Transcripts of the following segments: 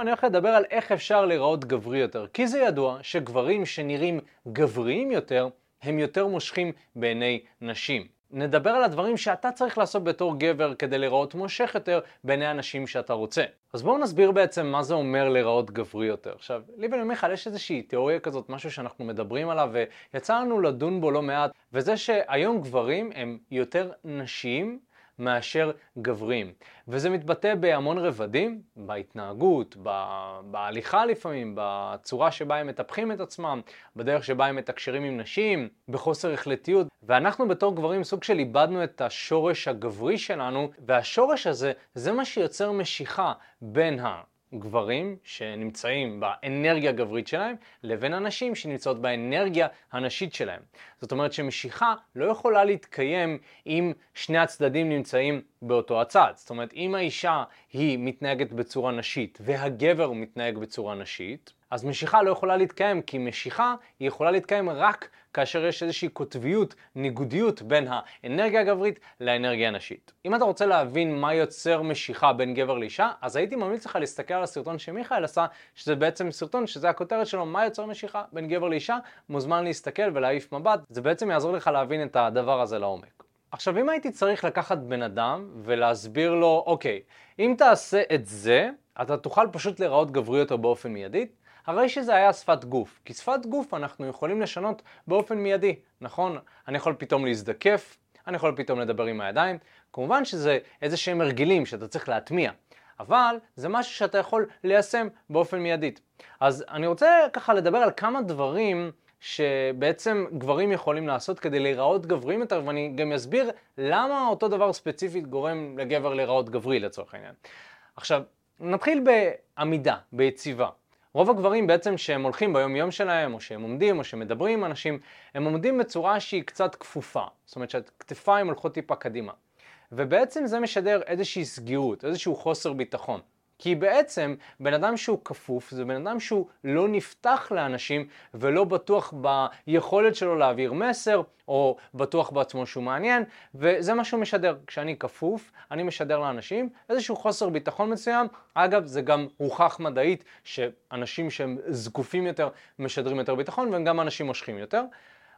אני הולך לדבר על איך אפשר להיראות גברי יותר, כי זה ידוע שגברים שנראים גבריים יותר, הם יותר מושכים בעיני נשים. נדבר על הדברים שאתה צריך לעשות בתור גבר כדי להיראות מושך יותר בעיני הנשים שאתה רוצה. אז בואו נסביר בעצם מה זה אומר להיראות גברי יותר. עכשיו, לי ולמיכל יש איזושהי תיאוריה כזאת, משהו שאנחנו מדברים עליו, ויצא לנו לדון בו לא מעט, וזה שהיום גברים הם יותר נשיים מאשר גברים. וזה מתבטא בהמון רבדים, בהתנהגות, בהליכה לפעמים, בצורה שבה הם מטפחים את עצמם, בדרך שבה הם מתקשרים עם נשים, בחוסר החלטיות. ואנחנו בתור גברים סוג של איבדנו את השורש הגברי שלנו, והשורש הזה זה מה שיוצר משיכה בין ה... גברים שנמצאים באנרגיה הגברית שלהם, לבין הנשים שנמצאות באנרגיה הנשית שלהם. זאת אומרת שמשיכה לא יכולה להתקיים אם שני הצדדים נמצאים באותו הצד. זאת אומרת, אם האישה היא מתנהגת בצורה נשית והגבר מתנהג בצורה נשית, אז משיכה לא יכולה להתקיים, כי משיכה היא יכולה להתקיים רק כאשר יש איזושהי קוטביות, ניגודיות בין האנרגיה הגברית לאנרגיה הנשית. אם אתה רוצה להבין מה יוצר משיכה בין גבר לאישה, אז הייתי ממליץ לך להסתכל על הסרטון שמיכאל עשה, שזה בעצם סרטון שזה הכותרת שלו, מה יוצר משיכה בין גבר לאישה, מוזמן להסתכל ולהעיף מבט, זה בעצם יעזור לך להבין את הדבר הזה לעומק. עכשיו, אם הייתי צריך לקחת בן אדם ולהסביר לו, אוקיי, אם תעשה את זה, אתה תוכל פשוט להיראות גברי יותר באופן מיידית, הרי שזה היה שפת גוף, כי שפת גוף אנחנו יכולים לשנות באופן מיידי, נכון? אני יכול פתאום להזדקף, אני יכול פתאום לדבר עם הידיים, כמובן שזה איזה שהם הרגלים שאתה צריך להטמיע, אבל זה משהו שאתה יכול ליישם באופן מיידית. אז אני רוצה ככה לדבר על כמה דברים שבעצם גברים יכולים לעשות כדי להיראות גבריים יותר, ואני גם אסביר למה אותו דבר ספציפית גורם לגבר להיראות גברי לצורך העניין. עכשיו, נתחיל בעמידה, ביציבה. רוב הגברים בעצם שהם הולכים ביום יום שלהם, או שהם עומדים, או שהם מדברים עם אנשים, הם עומדים בצורה שהיא קצת כפופה. זאת אומרת שהכתפיים הולכות טיפה קדימה. ובעצם זה משדר איזושהי סגירות, איזשהו חוסר ביטחון. כי בעצם בן אדם שהוא כפוף זה בן אדם שהוא לא נפתח לאנשים ולא בטוח ביכולת שלו להעביר מסר או בטוח בעצמו שהוא מעניין וזה מה שהוא משדר. כשאני כפוף אני משדר לאנשים איזשהו חוסר ביטחון מסוים. אגב זה גם הוכח מדעית שאנשים שהם זקופים יותר משדרים יותר ביטחון והם גם אנשים מושכים יותר.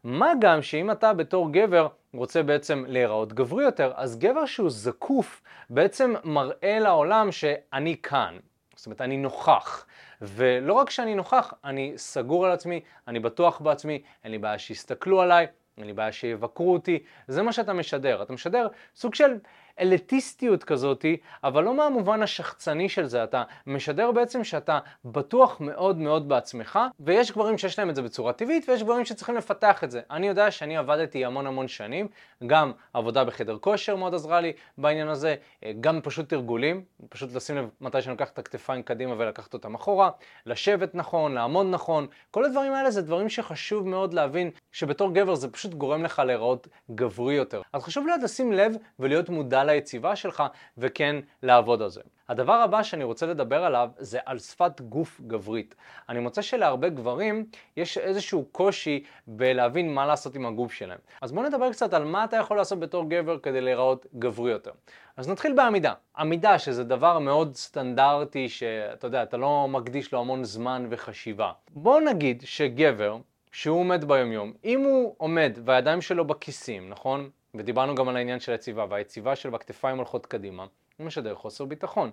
מה גם שאם אתה בתור גבר רוצה בעצם להיראות גברי יותר, אז גבר שהוא זקוף בעצם מראה לעולם שאני כאן. זאת אומרת, אני נוכח. ולא רק שאני נוכח, אני סגור על עצמי, אני בטוח בעצמי, אין לי בעיה שיסתכלו עליי, אין לי בעיה שיבקרו אותי, זה מה שאתה משדר. אתה משדר סוג של אליטיסטיות כזאתי, אבל לא מהמובן השחצני של זה, אתה משדר בעצם שאתה בטוח מאוד מאוד בעצמך, ויש גברים שיש להם את זה בצורה טבעית, ויש גברים שצריכים לפתח את זה. אני יודע שאני עבדתי המון המון שנים, גם עבודה בחדר כושר מאוד עזרה לי בעניין הזה, גם פשוט תרגולים, פשוט לשים לב מתי שאני לוקח את הכתפיים קדימה ולקחת אותם אחורה, לשבת נכון, לעמוד נכון, כל הדברים האלה זה דברים שחשוב מאוד להבין שבתור גבר זה פשוט גורם לך להיראות גברי יותר. אז חשוב להיות לשים לב ולהיות מודע ליציבה שלך וכן לעבוד על זה. הדבר הבא שאני רוצה לדבר עליו זה על שפת גוף גברית. אני מוצא שלהרבה גברים יש איזשהו קושי בלהבין מה לעשות עם הגוף שלהם. אז בואו נדבר קצת על מה אתה יכול לעשות בתור גבר כדי להיראות גברי יותר. אז נתחיל בעמידה. עמידה שזה דבר מאוד סטנדרטי שאתה יודע, אתה לא מקדיש לו המון זמן וחשיבה. בואו נגיד שגבר שהוא עומד ביומיום, אם הוא עומד והידיים שלו בכיסים, נכון? ודיברנו גם על העניין של היציבה, והיציבה שלו בכתפיים הולכות קדימה, הוא משדר חוסר ביטחון.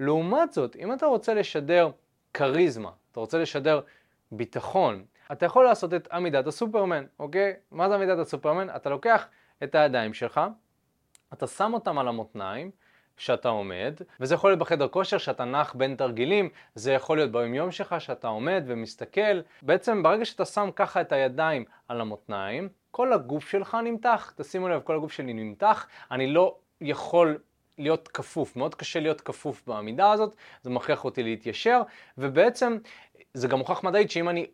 לעומת זאת, אם אתה רוצה לשדר כריזמה, אתה רוצה לשדר ביטחון, אתה יכול לעשות את עמידת הסופרמן, אוקיי? מה זה עמידת הסופרמן? אתה לוקח את הידיים שלך, אתה שם אותם על המותניים, שאתה עומד, וזה יכול להיות בחדר כושר שאתה נח בין תרגילים, זה יכול להיות ביומיום שלך שאתה עומד ומסתכל. בעצם ברגע שאתה שם ככה את הידיים על המותניים, כל הגוף שלך נמתח, תשימו לב, כל הגוף שלי נמתח, אני לא יכול להיות כפוף, מאוד קשה להיות כפוף בעמידה הזאת, זה מכריח אותי להתיישר, ובעצם זה גם מוכח מדעית שאם אני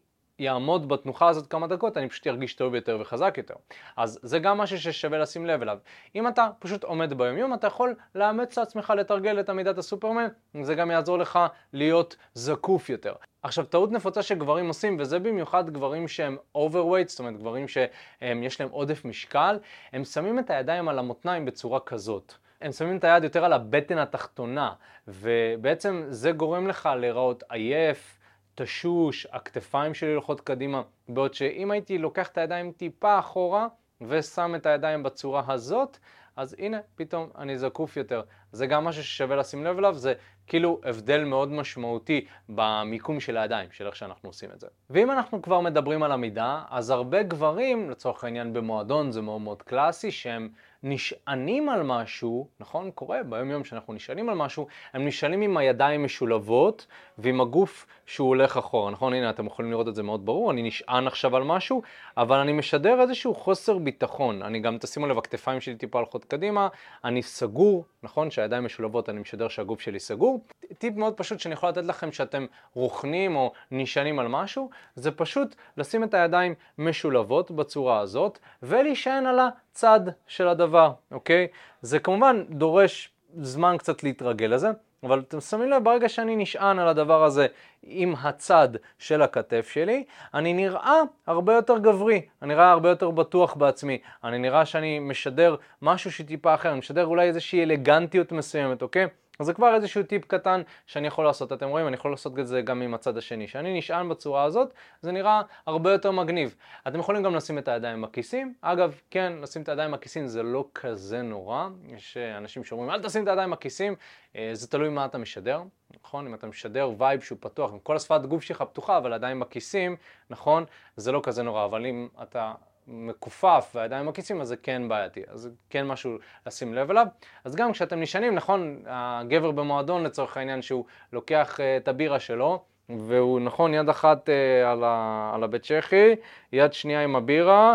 יעמוד בתנוחה הזאת כמה דקות, אני פשוט ארגיש טוב יותר וחזק יותר. אז זה גם משהו ששווה לשים לב אליו. אם אתה פשוט עומד ביומיום, אתה יכול לאמץ לעצמך לתרגל את עמידת הסופרמן, זה גם יעזור לך להיות זקוף יותר. עכשיו, טעות נפוצה שגברים עושים, וזה במיוחד גברים שהם overweight, זאת אומרת גברים שיש להם עודף משקל, הם שמים את הידיים על המותניים בצורה כזאת. הם שמים את היד יותר על הבטן התחתונה, ובעצם זה גורם לך להיראות עייף, תשוש, הכתפיים שלי הולכות קדימה, בעוד שאם הייתי לוקח את הידיים טיפה אחורה ושם את הידיים בצורה הזאת, אז הנה, פתאום אני זקוף יותר. זה גם משהו ששווה לשים לב אליו, זה כאילו הבדל מאוד משמעותי במיקום של הידיים, של איך שאנחנו עושים את זה. ואם אנחנו כבר מדברים על עמידה, אז הרבה גברים, לצורך העניין במועדון זה מאוד מאוד קלאסי, שהם נשענים על משהו, נכון? קורה ביום יום שאנחנו נשענים על משהו, הם נשענים עם הידיים משולבות ועם הגוף שהוא הולך אחורה, נכון? הנה אתם יכולים לראות את זה מאוד ברור, אני נשען עכשיו על משהו, אבל אני משדר איזשהו חוסר ביטחון. אני גם, תשימו לב, הכתפיים שלי טיפה הולכות קדימה, אני סגור, נכון? שהידיים משולבות אני משדר שהגוף שלי סגור. טיפ מאוד פשוט שאני יכול לתת לכם שאתם רוכנים או נשענים על משהו, זה פשוט לשים את הידיים משולבות בצורה הזאת ולהישען על הצד של הדבר, אוקיי? זה כמובן דורש זמן קצת להתרגל לזה, אבל אתם שמים לב, ברגע שאני נשען על הדבר הזה עם הצד של הכתף שלי, אני נראה הרבה יותר גברי, אני נראה הרבה יותר בטוח בעצמי, אני נראה שאני משדר משהו שטיפה אחר, אני משדר אולי איזושהי אלגנטיות מסוימת, אוקיי? אז זה כבר איזשהו טיפ קטן שאני יכול לעשות. אתם רואים, אני יכול לעשות את זה גם עם הצד השני. כשאני נשען בצורה הזאת, זה נראה הרבה יותר מגניב. אתם יכולים גם לשים את הידיים בכיסים. אגב, כן, לשים את הידיים בכיסים זה לא כזה נורא. יש אה, אנשים שאומרים, אל תשים את הידיים בכיסים, אה, זה תלוי מה אתה משדר, נכון? אם אתה משדר vibe שהוא פתוח, עם כל השפת גוף שלך פתוחה, אבל עדיין בכיסים, נכון? זה לא כזה נורא. אבל אם אתה מכופף והידיים בכיסים, אז זה כן בעייתי, אז זה כן משהו לשים לב אליו. אז גם כשאתם נשענים, נכון, הגבר במועדון לצורך העניין שהוא לוקח אה, את הבירה שלו, והוא נכון יד אחת uh, על, ה, על הבית צ'כי, יד שנייה עם הבירה,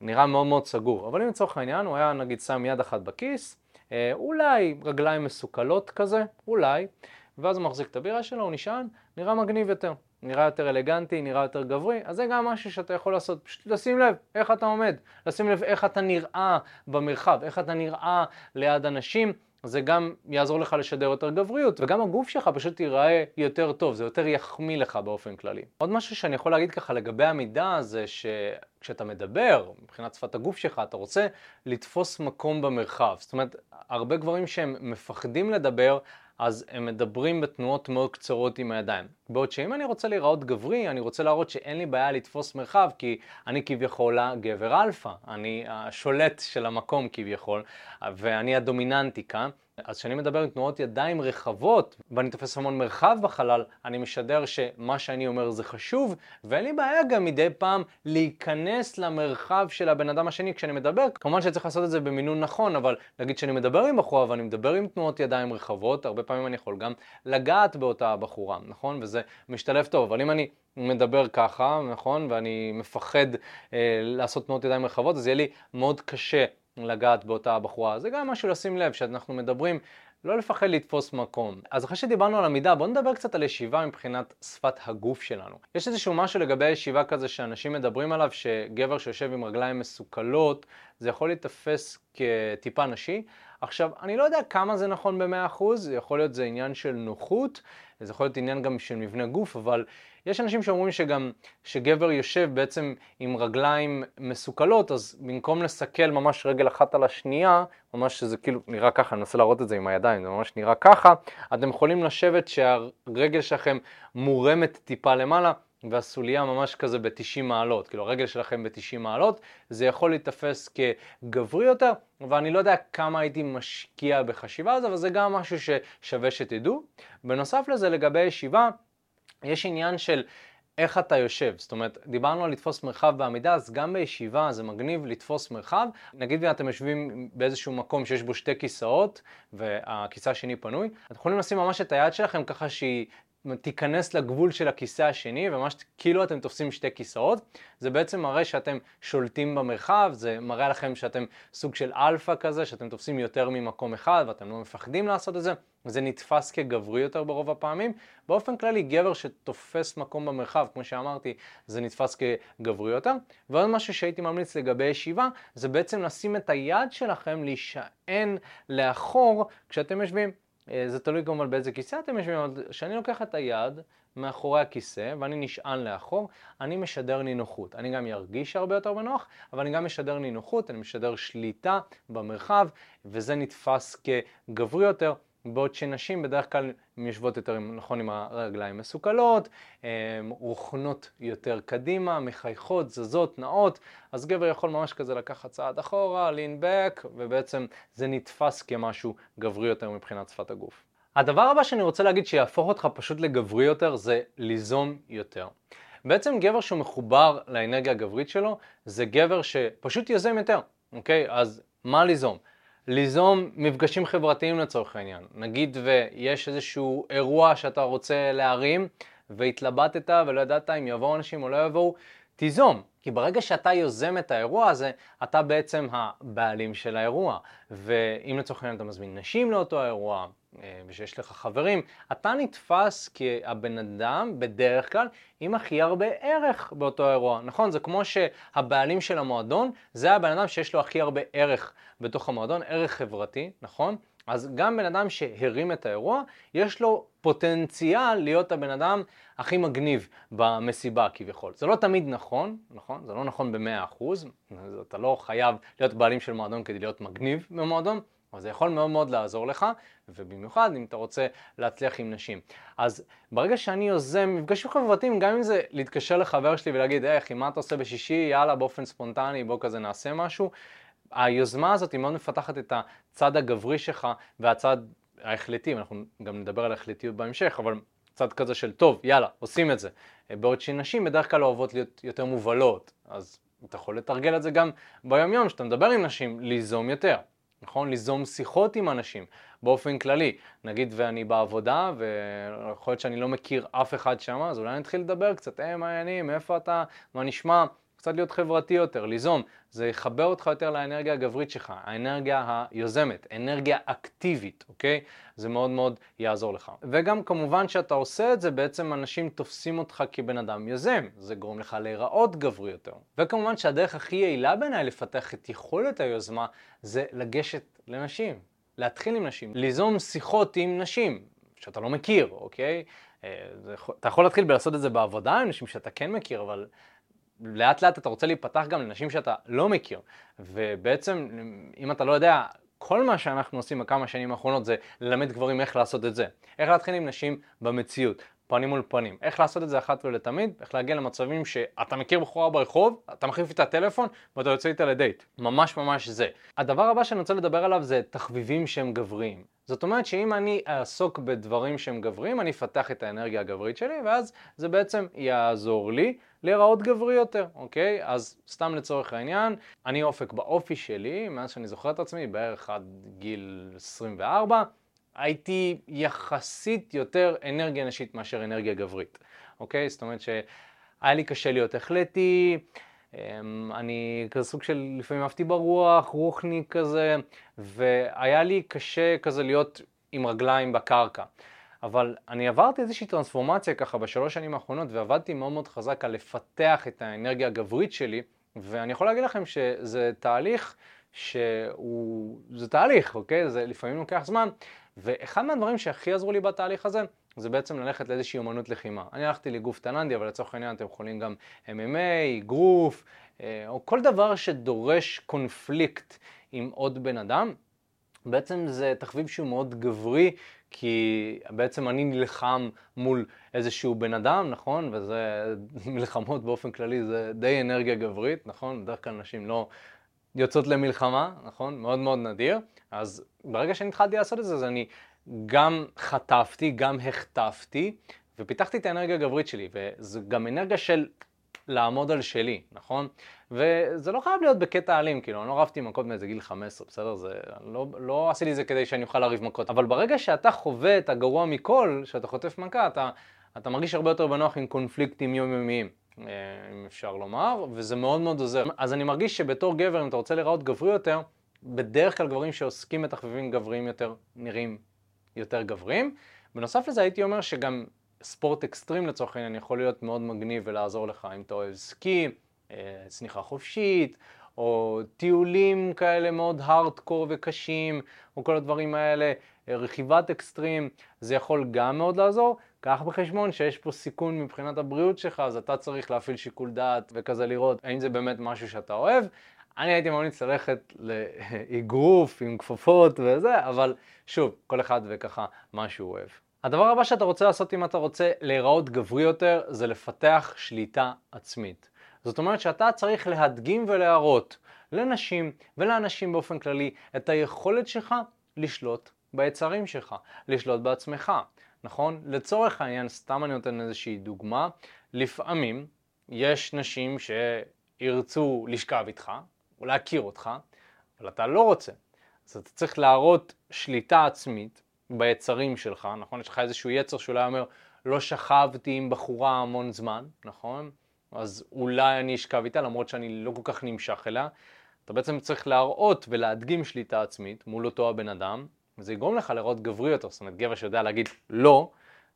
נראה מאוד מאוד סגור. אבל אם לצורך העניין הוא היה נגיד שם יד אחת בכיס, uh, אולי רגליים מסוכלות כזה, אולי, ואז הוא מחזיק את הבירה שלו, הוא נשען, נראה מגניב יותר. נראה יותר אלגנטי, נראה יותר גברי, אז זה גם משהו שאתה יכול לעשות, פשוט לשים לב איך אתה עומד, לשים לב איך אתה נראה במרחב, איך אתה נראה ליד אנשים, זה גם יעזור לך לשדר יותר גבריות, וגם הגוף שלך פשוט ייראה יותר טוב, זה יותר יחמיא לך באופן כללי. עוד משהו שאני יכול להגיד ככה לגבי המידה זה שכשאתה מדבר, מבחינת שפת הגוף שלך, אתה רוצה לתפוס מקום במרחב. זאת אומרת, הרבה גברים שהם מפחדים לדבר, אז הם מדברים בתנועות מאוד קצרות עם הידיים. בעוד שאם אני רוצה להיראות גברי, אני רוצה להראות שאין לי בעיה לתפוס מרחב, כי אני כביכול הגבר אלפא, אני השולט של המקום כביכול, ואני הדומיננטי כאן. אז כשאני מדבר עם תנועות ידיים רחבות, ואני תופס המון מרחב בחלל, אני משדר שמה שאני אומר זה חשוב, ואין לי בעיה גם מדי פעם להיכנס למרחב של הבן אדם השני כשאני מדבר. כמובן שצריך לעשות את זה במינון נכון, אבל נגיד שאני מדבר עם בחורה ואני מדבר עם תנועות ידיים רחבות, הרבה פעמים אני יכול גם לגעת באותה בחורה, נכון? וזה משתלב טוב, אבל אם אני מדבר ככה, נכון? ואני מפחד אה, לעשות תנועות ידיים רחבות, אז יהיה לי מאוד קשה לגעת באותה בחורה. זה גם משהו לשים לב, שאנחנו מדברים, לא לפחד לתפוס מקום. אז אחרי שדיברנו על עמידה, בואו נדבר קצת על ישיבה מבחינת שפת הגוף שלנו. יש איזשהו משהו לגבי הישיבה כזה שאנשים מדברים עליו, שגבר שיושב עם רגליים מסוכלות, זה יכול להיתפס כטיפה נשי. עכשיו, אני לא יודע כמה זה נכון ב-100%, יכול להיות זה עניין של נוחות, זה יכול להיות עניין גם של מבנה גוף, אבל יש אנשים שאומרים שגם שגבר יושב בעצם עם רגליים מסוכלות, אז במקום לסכל ממש רגל אחת על השנייה, ממש שזה כאילו נראה ככה, אני מנסה להראות את זה עם הידיים, זה ממש נראה ככה, אתם יכולים לשבת שהרגל שלכם מורמת טיפה למעלה, והסוליה ממש כזה ב-90 מעלות, כאילו הרגל שלכם ב-90 מעלות, זה יכול להיתפס כגברי יותר, ואני לא יודע כמה הייתי משקיע בחשיבה הזו, אבל זה גם משהו ששווה שתדעו. בנוסף לזה, לגבי ישיבה, יש עניין של איך אתה יושב, זאת אומרת, דיברנו על לתפוס מרחב בעמידה, אז גם בישיבה זה מגניב לתפוס מרחב. נגיד ואתם יושבים באיזשהו מקום שיש בו שתי כיסאות, והכיסא השני פנוי, אתם יכולים לשים ממש את היד שלכם ככה שהיא תיכנס לגבול של הכיסא השני, וממש כאילו אתם תופסים שתי כיסאות. זה בעצם מראה שאתם שולטים במרחב, זה מראה לכם שאתם סוג של אלפא כזה, שאתם תופסים יותר ממקום אחד ואתם לא מפחדים לעשות את זה. זה נתפס כגברי יותר ברוב הפעמים. באופן כללי, גבר שתופס מקום במרחב, כמו שאמרתי, זה נתפס כגברי יותר. ועוד משהו שהייתי ממליץ לגבי ישיבה, זה בעצם לשים את היד שלכם להישען לאחור כשאתם יושבים. אה, זה תלוי כמובן באיזה כיסא אתם יושבים, אבל כשאני לוקח את היד מאחורי הכיסא ואני נשען לאחור, אני משדר נינוחות. אני גם ארגיש הרבה יותר בנוח, אבל אני גם משדר נינוחות, אני משדר שליטה במרחב, וזה נתפס כגברי יותר. בעוד שנשים בדרך כלל יושבות יותר, נכון, עם הרגליים מסוכלות, רוכנות יותר קדימה, מחייכות, זזות, נעות, אז גבר יכול ממש כזה לקחת צעד אחורה, lean back, ובעצם זה נתפס כמשהו גברי יותר מבחינת שפת הגוף. הדבר הבא שאני רוצה להגיד שיהפוך אותך פשוט לגברי יותר זה ליזום יותר. בעצם גבר שהוא מחובר לאנרגיה הגברית שלו זה גבר שפשוט יוזם יותר, אוקיי? אז מה ליזום? ליזום מפגשים חברתיים לצורך העניין. נגיד ויש איזשהו אירוע שאתה רוצה להרים והתלבטת ולא ידעת אם יבואו אנשים או לא יבואו, תיזום. כי ברגע שאתה יוזם את האירוע הזה, אתה בעצם הבעלים של האירוע. ואם לצורך העניין אתה מזמין נשים לאותו האירוע, ושיש לך חברים, אתה נתפס כהבן אדם בדרך כלל עם הכי הרבה ערך באותו אירוע, נכון? זה כמו שהבעלים של המועדון זה הבן אדם שיש לו הכי הרבה ערך בתוך המועדון, ערך חברתי, נכון? אז גם בן אדם שהרים את האירוע, יש לו פוטנציאל להיות הבן אדם הכי מגניב במסיבה כביכול. זה לא תמיד נכון, נכון? זה לא נכון ב-100%, אתה לא חייב להיות בעלים של מועדון כדי להיות מגניב במועדון, אבל זה יכול מאוד מאוד לעזור לך, ובמיוחד אם אתה רוצה להצליח עם נשים. אז ברגע שאני יוזם מפגשים חברתיים, גם אם זה להתקשר לחבר שלי ולהגיד, איך, מה אתה עושה בשישי, יאללה, באופן ספונטני, בוא כזה נעשה משהו, היוזמה הזאת היא מאוד מפתחת את הצד הגברי שלך והצד ההחלטי, אנחנו גם נדבר על החלטיות בהמשך, אבל צד כזה של טוב, יאללה, עושים את זה. בעוד שנשים בדרך כלל אוהבות להיות יותר מובלות, אז אתה יכול לתרגל את זה גם ביום יום, כשאתה מדבר עם נשים, ליזום יותר. נכון? ליזום שיחות עם אנשים באופן כללי. נגיד ואני בעבודה ויכול להיות שאני לא מכיר אף אחד שם, אז אולי אני אתחיל לדבר קצת, היי, מה העניינים, איפה אתה, מה נשמע? קצת להיות חברתי יותר, ליזום, זה יחבר אותך יותר לאנרגיה הגברית שלך, האנרגיה היוזמת, אנרגיה אקטיבית, אוקיי? זה מאוד מאוד יעזור לך. וגם כמובן שאתה עושה את זה, בעצם אנשים תופסים אותך כבן אדם יוזם, זה גורם לך להיראות גברי יותר. וכמובן שהדרך הכי יעילה בעיניי לפתח את יכולת היוזמה זה לגשת לנשים, להתחיל עם נשים, ליזום שיחות עם נשים שאתה לא מכיר, אוקיי? אה, אתה יכול להתחיל בלעשות את זה בעבודה עם נשים שאתה כן מכיר, אבל לאט לאט אתה רוצה להיפתח גם לנשים שאתה לא מכיר, ובעצם אם אתה לא יודע, כל מה שאנחנו עושים בכמה שנים האחרונות זה ללמד גברים איך לעשות את זה, איך להתחיל עם נשים במציאות, פנים מול פנים, איך לעשות את זה אחת ולתמיד, איך להגיע למצבים שאתה מכיר בחורה ברחוב, אתה מחליף איתה טלפון ואתה יוצא איתה לדייט, ממש ממש זה. הדבר הבא שאני רוצה לדבר עליו זה תחביבים שהם גבריים. זאת אומרת שאם אני אעסוק בדברים שהם גבריים, אני אפתח את האנרגיה הגברית שלי, ואז זה בעצם יעזור לי להיראות גברי יותר, אוקיי? אז סתם לצורך העניין, אני אופק באופי שלי, מאז שאני זוכר את עצמי, בערך עד גיל 24, הייתי יחסית יותר אנרגיה נשית מאשר אנרגיה גברית, אוקיי? זאת אומרת שהיה לי קשה להיות החלטי, אמ, אני כזה סוג של לפעמים אהבתי ברוח, רוחני כזה, והיה לי קשה כזה להיות עם רגליים בקרקע. אבל אני עברתי איזושהי טרנספורמציה ככה בשלוש שנים האחרונות ועבדתי מאוד מאוד חזק על לפתח את האנרגיה הגברית שלי ואני יכול להגיד לכם שזה תהליך שהוא, זה תהליך, אוקיי? זה לפעמים לוקח זמן ואחד מהדברים שהכי עזרו לי בתהליך הזה זה בעצם ללכת לאיזושהי אומנות לחימה. אני הלכתי לגוף תננדי, אבל לצורך העניין אתם יכולים גם MMA, גרוף, אה, או כל דבר שדורש קונפליקט עם עוד בן אדם. בעצם זה תחביב שהוא מאוד גברי, כי בעצם אני נלחם מול איזשהו בן אדם, נכון? וזה, מלחמות באופן כללי זה די אנרגיה גברית, נכון? בדרך כלל נשים לא יוצאות למלחמה, נכון? מאוד מאוד נדיר. אז ברגע שאני התחלתי לעשות את זה, אז אני גם חטפתי, גם החטפתי, ופיתחתי את האנרגיה הגברית שלי, וזו גם אנרגיה של לעמוד על שלי, נכון? וזה לא חייב להיות בקטע אלים, כאילו, אני לא רבתי מכות מאיזה גיל 15, בסדר? זה, לא, לא עשיתי את זה כדי שאני אוכל לריב מכות, אבל ברגע שאתה חווה את הגרוע מכל, שאתה חוטף מכה, אתה, אתה מרגיש הרבה יותר בנוח עם קונפליקטים יומיומיים. אה, אם אפשר לומר, וזה מאוד מאוד עוזר. אז אני מרגיש שבתור גבר, אם אתה רוצה להיראות גברי יותר, בדרך כלל גברים שעוסקים בתחביבים גבריים יותר נראים יותר גבריים. בנוסף לזה הייתי אומר שגם ספורט אקסטרים לצורך העניין יכול להיות מאוד מגניב ולעזור לך אם אתה אוהב סקי, אה, צניחה חופשית, או טיולים כאלה מאוד הארדקור וקשים, או כל הדברים האלה. רכיבת אקסטרים, זה יכול גם מאוד לעזור. קח בחשבון שיש פה סיכון מבחינת הבריאות שלך, אז אתה צריך להפעיל שיקול דעת וכזה לראות האם זה באמת משהו שאתה אוהב. אני הייתי ממליץ ללכת לאגרוף עם כפפות וזה, אבל שוב, כל אחד וככה מה שהוא אוהב. הדבר הבא שאתה רוצה לעשות אם אתה רוצה להיראות גברי יותר, זה לפתח שליטה עצמית. זאת אומרת שאתה צריך להדגים ולהראות לנשים ולאנשים באופן כללי את היכולת שלך לשלוט ביצרים שלך, לשלוט בעצמך, נכון? לצורך העניין, סתם אני נותן איזושהי דוגמה, לפעמים יש נשים שירצו לשכב איתך, או להכיר אותך, אבל אתה לא רוצה. אז אתה צריך להראות שליטה עצמית ביצרים שלך, נכון? יש לך איזשהו יצר שאולי אומר, לא שכבתי עם בחורה המון זמן, נכון? אז אולי אני אשכב איתה למרות שאני לא כל כך נמשך אליה. אתה בעצם צריך להראות ולהדגים שליטה עצמית מול אותו הבן אדם, וזה יגרום לך לראות גברי יותר, זאת אומרת גבר שיודע להגיד לא,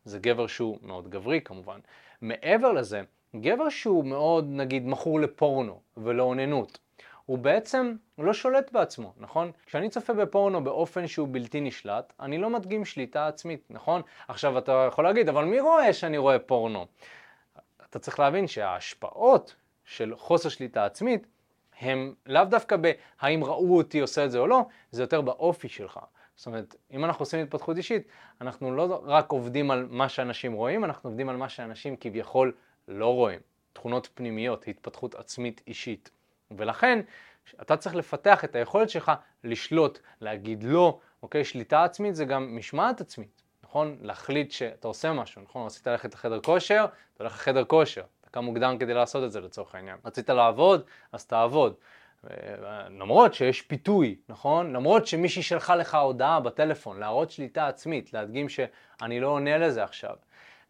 זה גבר שהוא מאוד גברי כמובן. מעבר לזה, גבר שהוא מאוד נגיד מכור לפורנו ולאוננות, הוא בעצם לא שולט בעצמו, נכון? כשאני צופה בפורנו באופן שהוא בלתי נשלט, אני לא מדגים שליטה עצמית, נכון? עכשיו אתה יכול להגיד, אבל מי רואה שאני רואה פורנו? אתה צריך להבין שההשפעות של חוסר שליטה עצמית הם לאו דווקא בהאם ראו אותי עושה את זה או לא, זה יותר באופי שלך. זאת אומרת, אם אנחנו עושים התפתחות אישית, אנחנו לא רק עובדים על מה שאנשים רואים, אנחנו עובדים על מה שאנשים כביכול לא רואים. תכונות פנימיות, התפתחות עצמית אישית. ולכן, אתה צריך לפתח את היכולת שלך לשלוט, להגיד לא, אוקיי? שליטה עצמית זה גם משמעת עצמית, נכון? להחליט שאתה עושה משהו, נכון? רצית ללכת לחדר כושר, אתה הולך לחדר כושר. אתה קם מוקדם כדי לעשות את זה לצורך העניין. רצית לעבוד, אז תעבוד. למרות שיש פיתוי, נכון? למרות שמישהי שלחה לך הודעה בטלפון, להראות שליטה עצמית, להדגים שאני לא עונה לזה עכשיו.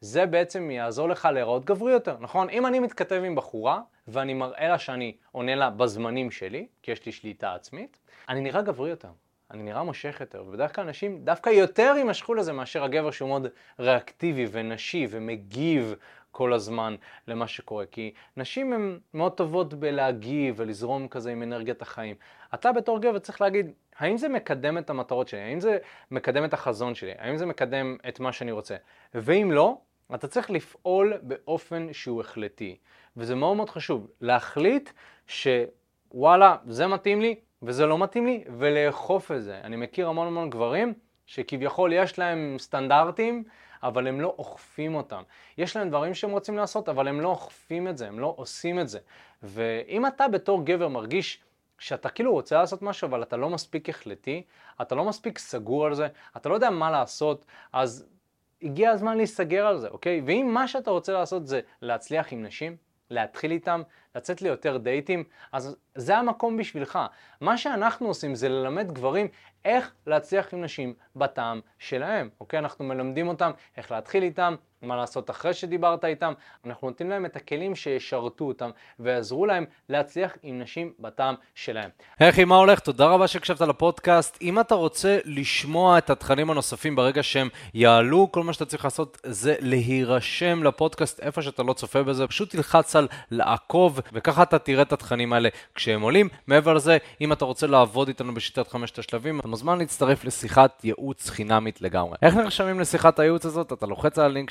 זה בעצם יעזור לך להיראות גברי יותר, נכון? אם אני מתכתב עם בחורה ואני מראה לה שאני עונה לה בזמנים שלי, כי יש לי שליטה עצמית, אני נראה גברי יותר, אני נראה מושך יותר, ובדרך כלל אנשים דווקא יותר יימשכו לזה מאשר הגבר שהוא מאוד ריאקטיבי ונשי ומגיב כל הזמן למה שקורה, כי נשים הן מאוד טובות בלהגיב ולזרום כזה עם אנרגיית החיים. אתה בתור גבר צריך להגיד, האם זה מקדם את המטרות שלי? האם זה מקדם את החזון שלי? האם זה מקדם את מה שאני רוצה? ואם לא, אתה צריך לפעול באופן שהוא החלטי. וזה מאוד מאוד חשוב, להחליט שוואלה, זה מתאים לי וזה לא מתאים לי, ולאכוף את זה. אני מכיר המון המון גברים שכביכול יש להם סטנדרטים, אבל הם לא אוכפים אותם. יש להם דברים שהם רוצים לעשות, אבל הם לא אוכפים את זה, הם לא עושים את זה. ואם אתה בתור גבר מרגיש שאתה כאילו רוצה לעשות משהו, אבל אתה לא מספיק החלטי, אתה לא מספיק סגור על זה, אתה לא יודע מה לעשות, אז הגיע הזמן להיסגר על זה, אוקיי? ואם מה שאתה רוצה לעשות זה להצליח עם נשים, להתחיל איתם, לצאת ליותר דייטים, אז זה המקום בשבילך. מה שאנחנו עושים זה ללמד גברים איך להצליח עם נשים בטעם שלהם, אוקיי? אנחנו מלמדים אותם איך להתחיל איתם, מה לעשות אחרי שדיברת איתם, אנחנו נותנים להם את הכלים שישרתו אותם ויעזרו להם להצליח עם נשים בטעם שלהם. היי אחי, מה הולך? תודה רבה שהקשבת לפודקאסט. אם אתה רוצה לשמוע את התכנים הנוספים ברגע שהם יעלו, כל מה שאתה צריך לעשות זה להירשם לפודקאסט איפה שאתה לא צופה בזה, פשוט תלחץ על לעקוב וככה אתה תראה את התכנים האלה כשהם עולים. מעבר לזה, אם אתה רוצה לעבוד איתנו בשיטת חמשת השלבים, אתה מוזמן להצטרף לשיחת ייעוץ חינמית לגמרי. איך נרשמים לשיחת הייעוץ הזאת? אתה לוחץ על הלינק